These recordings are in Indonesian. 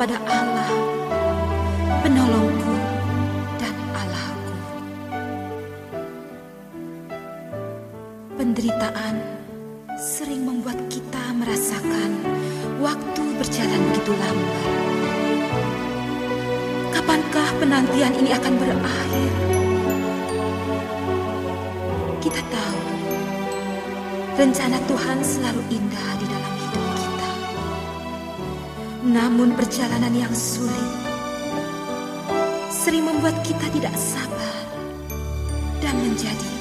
kepada Allah, penolongku dan Allahku. Penderitaan sering membuat kita merasakan waktu berjalan begitu lambat. Kapankah penantian ini akan berakhir? Kita tahu rencana Tuhan selalu indah di dalam. Namun perjalanan yang sulit sering membuat kita tidak sabar dan menjadi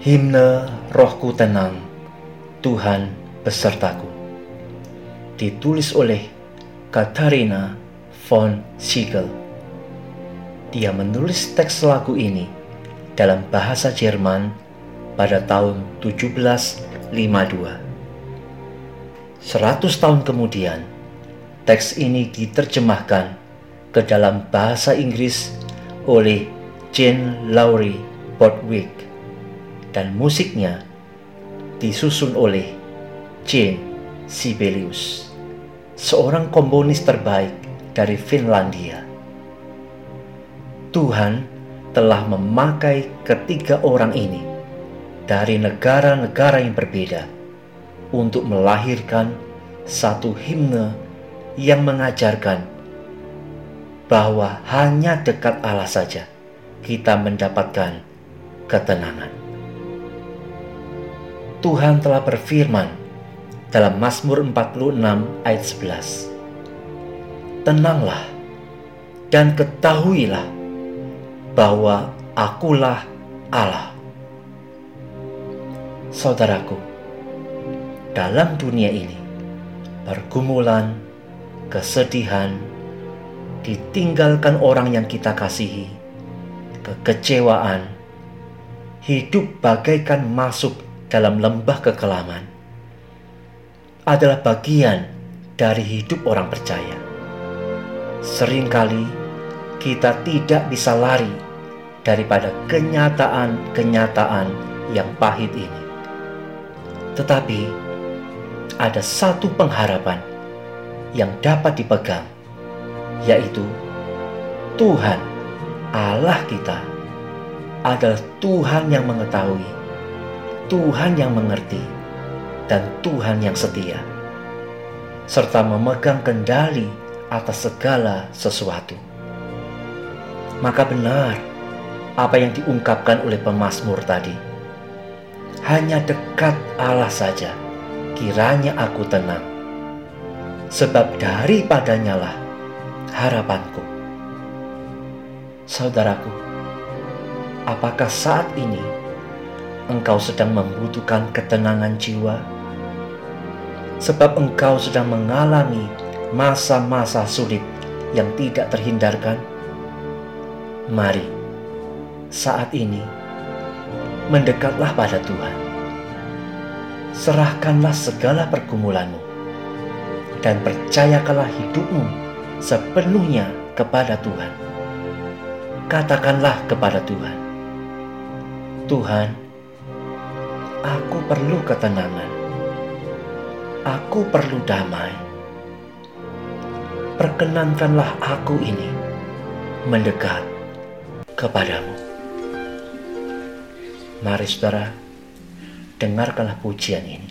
Himne Rohku Tenang, Tuhan besertaku. Ditulis oleh Katharina von Siegel. Dia menulis teks lagu ini dalam bahasa Jerman pada tahun 1752. Seratus tahun kemudian, teks ini diterjemahkan ke dalam bahasa Inggris oleh Jane Lowry Bodwick dan musiknya disusun oleh Jane Sibelius, seorang komponis terbaik dari Finlandia. Tuhan telah memakai ketiga orang ini dari negara-negara yang berbeda untuk melahirkan satu himne yang mengajarkan bahwa hanya dekat Allah saja kita mendapatkan ketenangan. Tuhan telah berfirman dalam Mazmur 46 ayat 11. Tenanglah dan ketahuilah bahwa akulah Allah. Saudaraku, dalam dunia ini, pergumulan, kesedihan, ditinggalkan orang yang kita kasihi, kekecewaan, hidup bagaikan masuk dalam lembah kekelaman adalah bagian dari hidup orang percaya. Seringkali kita tidak bisa lari daripada kenyataan-kenyataan yang pahit ini. Tetapi ada satu pengharapan yang dapat dipegang, yaitu Tuhan Allah kita adalah Tuhan yang mengetahui Tuhan yang mengerti dan Tuhan yang setia, serta memegang kendali atas segala sesuatu. Maka benar apa yang diungkapkan oleh pemazmur tadi. Hanya dekat Allah saja kiranya aku tenang. Sebab daripadanya lah harapanku. Saudaraku, apakah saat ini engkau sedang membutuhkan ketenangan jiwa, sebab engkau sedang mengalami masa-masa sulit yang tidak terhindarkan. Mari, saat ini mendekatlah pada Tuhan. Serahkanlah segala pergumulanmu. dan percayakanlah hidupmu sepenuhnya kepada Tuhan. Katakanlah kepada Tuhan, Tuhan, aku perlu ketenangan. Aku perlu damai. Perkenankanlah aku ini mendekat kepadamu. Mari saudara, dengarkanlah pujian ini.